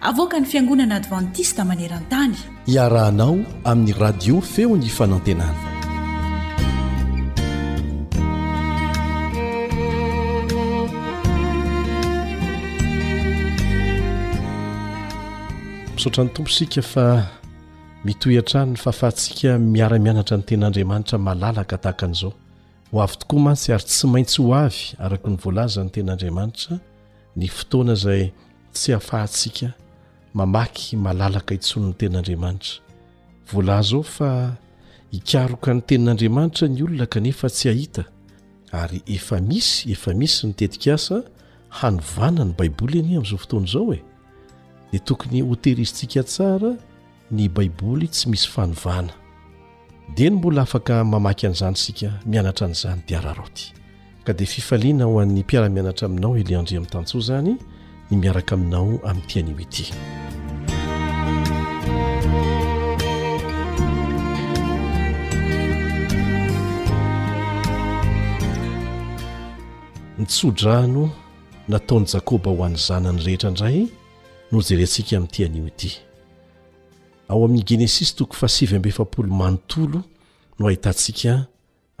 Avoakan'ny Fiangonana Advantista maneran-tany. Iarahanao amin'ny Radio Feon'ny Fanantenana. Misaotra ny Tompo isika fa mitohy hatrany ny fahafahantsika miara-mianatra ny ten'Andriamanitra malalaka tahaka an'izao. Ho avy tokoa mantsy ary tsy maintsy ho avy araka ny voalazan'ny ten'Andriamanitra ny fotoana izay tsy hahafahantsika mamaky malalaka intsony ny ten'Andriamanitra. Voalaza ao fa hikaroka ny tenin'Andriamanitra ny olona kanefa tsy hahita, ary efa misy efa misy ny tetikasa hanovana ny Baiboly anie amin'izao fotoana izao e! Dia tokony hotehirizitsika tsara ny baiboly tsy misy fanovana dia ny mbola afaka mamaky an'izany isika mianatra an'izany dia araraoty ka dia fifaliana ho an'ny mpiara-mianatra aminao Elie Andriamitansoa izany ny miaraka aminao amin'ity anio ity ny tsodrano nataon'i Jakoba ho an'ny zanany rehetra indray no jerentsika amin'ity anio ity Ao amin'ny Genesisy toko fahasivy amby efapolo manontolo no ahitantsika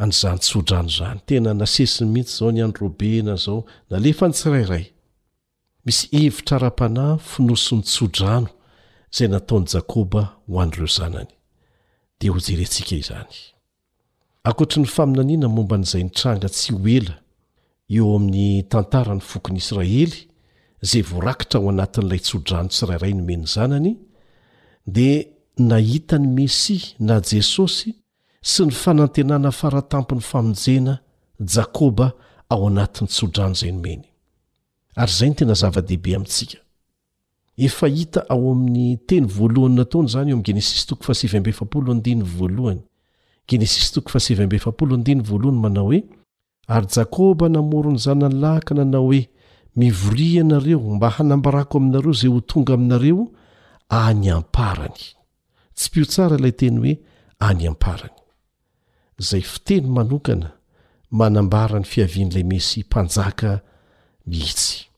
an'izany tsodrano izany. Tena nasesiny mihitsy izao ny an'i Robena izao, nalefany tsirairay. Misy hevitra ara-panahy fonosin'ny tsodrano izay nataon'i Jakoba ho an'ireo zanany. Dia hojerentsika izany. Ankoatry ny faminaniana momba an'izay nitranga tsy ho ela eo amin'ny tantaran'ny fokon'i Israely izay voarakitra ao anatin'ilay tsodrano tsirairay nomen'ny Zanany, dia nahita ny Mesia, na Jesosy, sy ny fanantenana faratampon'ny famonjena Jakoba ao anatin'ny tsodrano izay nomeny. Ary izay no tena zava-dehibe amintsika. Efa hita ao amin'ny teny voalohany nataony izany eo amin'ny Genesisy toko fahasivy amby efapolo andininy voalohany. Genesisy toko fahasivy amby efapolo andininy voalohany manao hoe, Ary Jakoba namory ny zanany lahy ka nanao hoe, Mivoria ianareo, mba hanambarako aminareo izay ho tonga aminareo any am-parany. Tsipiho tsara ilay teny hoe any am-parany. Izay fiteny manokana manambara ny fiavian'ilay Mesia Mpanjaka mihitsy.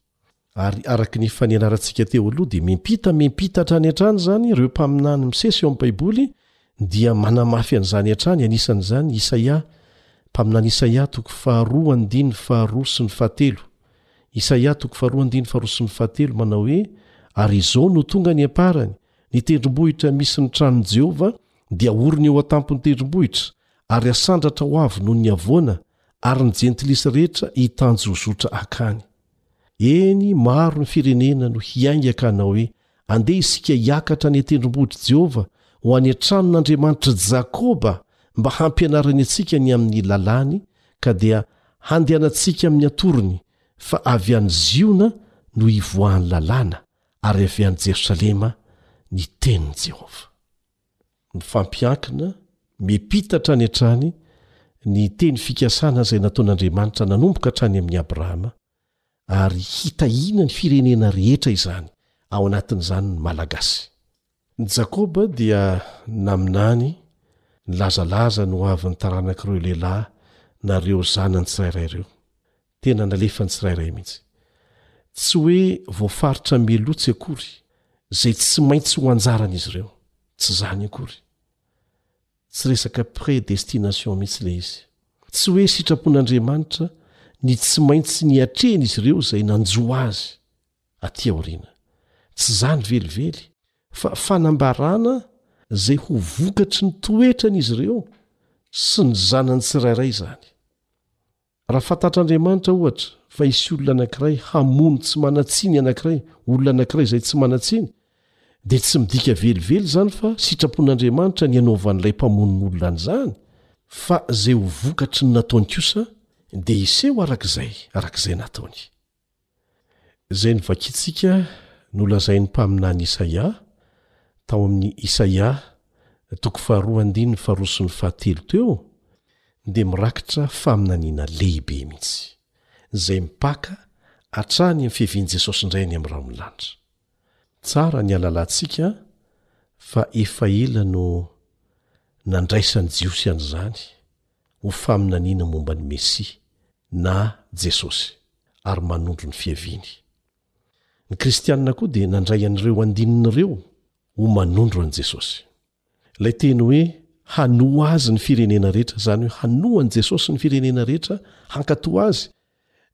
Ary araka ny efa nianarantsika teo aloha dia miampita miampita hatrany hatrany izany ireo mpaminany misesy eo amin'ny Baiboly dia manamafy an'izany hatrany, anisan'izany Isaia, Mpaminany Isaia toko faharoa andininy faharoa sy ny fahatelo, Isaia toko faharoa andininy faharoa sy ny fahatelo manao hoe, Ary izao no tonga ny amparany, ny tendrombohitra misy ny tranon'i Jehovah dia aorina eo an-tampon'ny tendrombohitra, ary asandratra ho avy noho ny havoana, ary ny Jentilisa rehetra hitanjozotra hankany. Eny, maro ny firenena no hiaingaka hanao hoe, Andeha isika hiakatra any an-tendrombohitr'i Jehovah, ho any an-tranon'Andriamanitr'i Jakoba, mba hampianarany antsika ny amin'ny lalàny, ka dia handehanantsika amin'ny atorony, fa avy any Ziona no hivoahan'ny lalàna, ary avy any Jerosalema ny tenin'i Jehovah. Mifampiankina, miampita hatrany hatrany, ny teny fikasana izay nataon'Andriamanitra nanomboka hatrany amin'i Abrahama, ary hitahiana ny firenena rehetra izany, ao anatin'izany ny Malagasy. Ny Jakoba dia naminany, nilazalaza ny hoavin'ny taranak'ireo lehilahy na ireo zanany tsirairay ireo. Tena nalefan'ny tsirairay mihitsy. Tsy hoe voafaritra mialotsy akory izay tsy maintsy ho anjaran'izy ireo. Tsy izany akory. Tsy resaka prédestination mihitsy ilay izy. Tsy hoe sitrapon'Andriamanitra ny tsy maintsy niatrehan'izy ireo izay nanjo azy aty aoriana. Tsy izany velively, fa fanambarana izay ho vokatry ny toetran'izy ireo sy ny zanany tsirairay izany. Raha fantatr'Andriamanitra, ohatra, fa hisy olona anankiray hamono tsy manan-tsiny anankiray, olona anankiray izay tsy manan-tsiny, dia tsy midika velively izany fa sitrapon'Andriamanitra ny hanaovan'ilay mpamononolona an'izany, fa izay ho vokatry ny nataony kosa dia hiseho araka izay, araka izay nataony. Izay novakintsika nolazain'ny mpaminany Isaia tao amin'ny Isaia toko faharoa andininy faharoa sy ny fahatelo teo dia mirakitra faminaniana lehibe mihitsy, izay mipaka hatrany amin'ny fiavian'i Jesosy indray any amin'ny Rà amin'ny lanitra. Tsara ny halalantsika fa efa ela no nandraisan'ny Jiosy an'izany, ho faminaniana momba ny Mesia, na Jesosy, ary manondro ny fiaviany. Ny Kristianina koa dia nandray an'ireo andininy ireo ho manondro an'i Jesosy. Ilay teny hoe hanoa Azy ny firenena rehetra, izany hoe hanoa an'i Jesosy ny firenena rehetra hankatò Azy,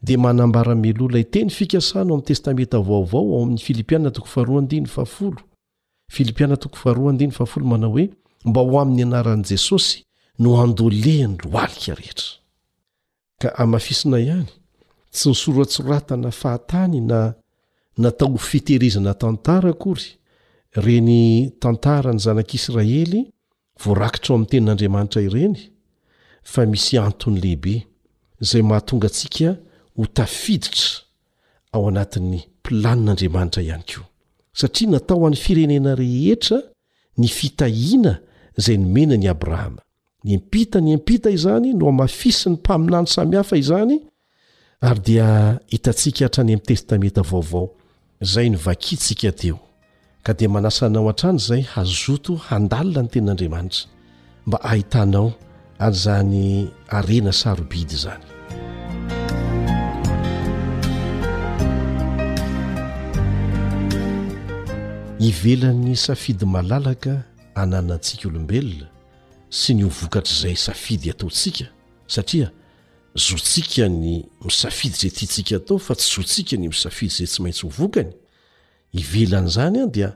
dia manambara mialoha ilay teny fikasana ao amin'ny Testamenta Vaovao ao amin'ny Filipiana toko faharoa andininy fahafolo, Filipiana toko faharoa andiny fahafolo manao hoe mba ho amin'ny anaran'i Jesosy no andolehany roalika rehetra. Ka amafisina ihany, tsy nysoratsoratana fahatany na natao ho fiterezana tantara akory reny tantaran'ny zanak'Israely Voarakitra ao amin'ny Tenin'Andriamanitra ireny fa misy antony lehibe izay mahatonga antsika ho tafiditra ao anatin'ny planin'Andriamanitra ihany koa. Satria natao ho an'ny firenena rehetra ny fitahiana izay nomeny an'i Abrahama. Niampita niampita izany nohamafisin'ny mpaminany samihafa izany Ary dia hitantsika hatrany amin'ny Testamenta Vaovao izay novakiantsika teo. Ka dia manasa anao hatrany izay hazoto handalina ny Tenin'Andriamanitra mba hahitanao an'izany harena sarobidy izany. Ivelan'ny safidy malalaka ananantsika olombelona sy ny ho vokatr'izay safidy ataontsika satria Zontsika ny misafidy izay tiantsika atao fa tsy zontsika ny misafidy izay tsy maintsy ho vokany. Ivelan'izany dia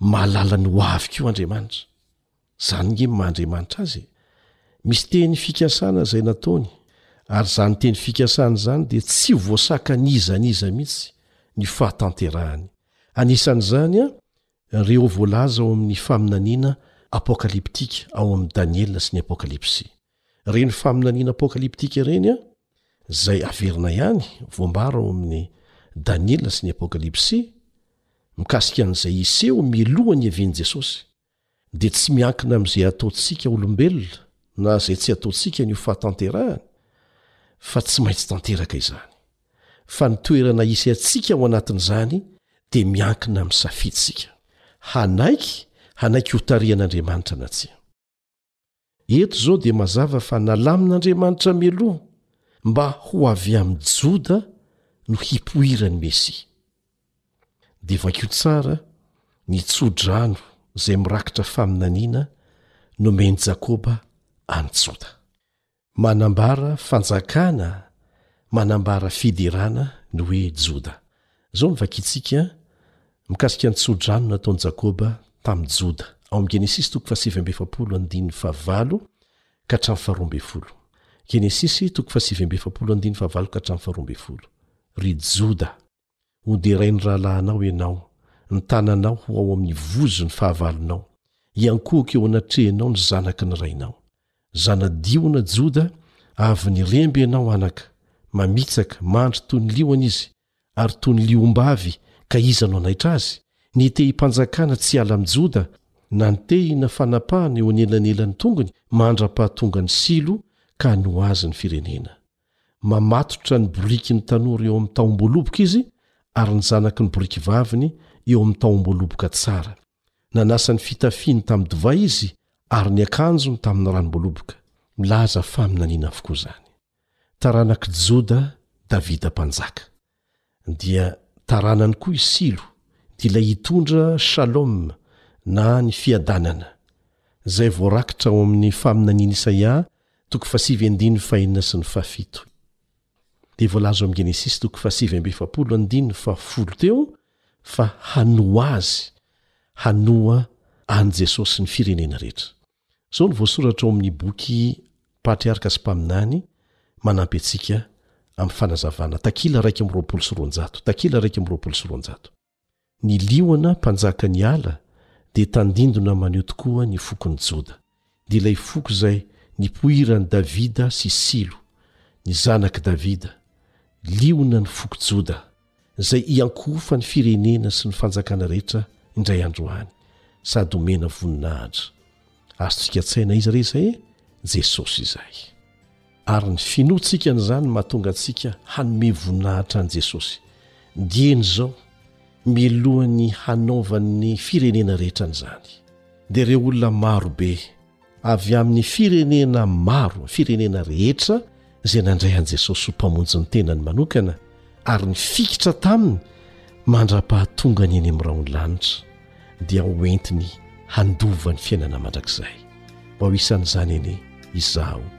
mahalala ny ho avy koa Andriamanitra. Izany nge maha Andriamanitra azy e! Misy teny fikasana izay nataony ary izany teny fikasana izany dia tsy ho voasakan'iza n'iza mihitsy ny fahatanterahany. Anisan'izany ireo voalaza ao amin'ny faminaniana apokalyptika ao amin'i Daniela sy ny Apokalypsy. Ireny faminaniana apokalyptika ireny izay averina ihany voambara ao amin'ny Daniela sy ny Apokalypsy mikasika an'izay hiseho miloha ny hevian'i Jesosy dia tsy miankina amin'izay ataontsika olombelona na izay tsy ataontsika ny ho fahatanterahany fa tsy maintsy tanteraka izany fa ny toerana hisy antsika ao anatin'izany dia miankina amin'ny safiditsika hanaiky hanaiky hotarihan'Andriamanitra na tsia eto izao dia mazava fa nalamin'andriamanitra mialoha mba ho avy amin'i joda no hipoiran'ny mesia dia vakio tsara ny tsodrano izay mirakitra faminaniana nomen'i jakoba any joda Manambara fanjakana, manambara fiderana ny hoe Joda. Izao no vakintsika mikasika ny tso-drano nataon'i Jakoba tamin'i Joda, ao amin'ny Genesisy toko fahasivy amby efapolo andininy fahavalo ka hatramin'ny faharoa ambin'ny folo. Genesisy toko fahasivy amby efapolo andininy fahavalo ka hatramin'ny faharoa ambin'ny folo. Ry Joda. Hoderain'ny rahalahinao ianao, ny tananao ho ao amin'ny vozon'ny fahavalonao, hiankohoka eo anatrehanao ny zanaky ny rainao. Zana-diona, Joda, avy niremby ianao, anaka, mamitsaka, mandry toy ny liona izy, ary toy ny liombavy, ka iza no hanaitra azy? Ny tehim-panjakana tsy hiala amin'i Joda, na ny tehina fanapahana eo anelanelan'ny tongony mandra-pahatongan'ny silo ka hanohazy ny firenena. Mamatotra ny boriky ny tanora eo amin'ny tahom-boaloboka izy ary ny zanaky ny boriky vaviny eo amin'ny tahom-boaloboka tsara. Nanasa ny fitafiany tamin'ny divay izy ary ny akanjony tamin'ny ranom-boaloboka. Milaza faminaniana avokoa izany. Taranak'i Joda, Davida Mpanjaka. dia taranany koa i Silo, dia ilay hitondra Shalom, na ny fiadanana, izay voarakitra ao amin'ny faminanian'i Isaia toko fahasivy andininy fahenina sy ny fahafito. Dia voalaza ao amin'ny Genesisy toko fahasivy amby efapolo andininy fahafolo teo fa hanoa azy, hanoa an'i Jesosy ny firenena rehetra. Izao no voasoratra ao amin'ny boky Patriarka sy Mpaminany manampy antsika amin'ny fanazavana, takila iraika amby roapolo sy roanjato, takila iraika amby roapolo sy roanjato, Ny liona mpanjakan'ny ala dia tandindona maneho tokoa ny fokon'i Joda, dia ilay foko izay nipoiran'i Davida sy Silo, ny zanak'i Davida, liona ny foko Joda. izay hiankohofan'ny firenena sy ny fanjakana rehetra indray andro any sady homena voninahitra. Azontsika tsaina aiza re izay e? Jesosy izay. Ary ny finoantsika an'izany no mahatonga antsika hanome voninahitra an'i Jesosy. Dieny izao, mialohan'ny hanaovan'ny firenena rehetra an'izany, dia ireo olona maro be, Avy amin'ny firenena maro, firenena rehetra izay nandray an'i Jesosy ho Mpamonjy ny tenany manokana ary nifikitra taminy mandra-pahatongany eny amin'ny rahon'ny lanitra, dia hoentiny handova ny fiainana mandrakizay. Mba ho isan'izany anie izaho.